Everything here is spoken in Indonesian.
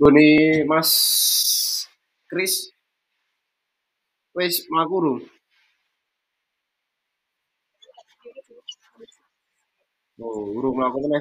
Goni Mas Kris wis mlaku? Oh, urung mlaku meneh,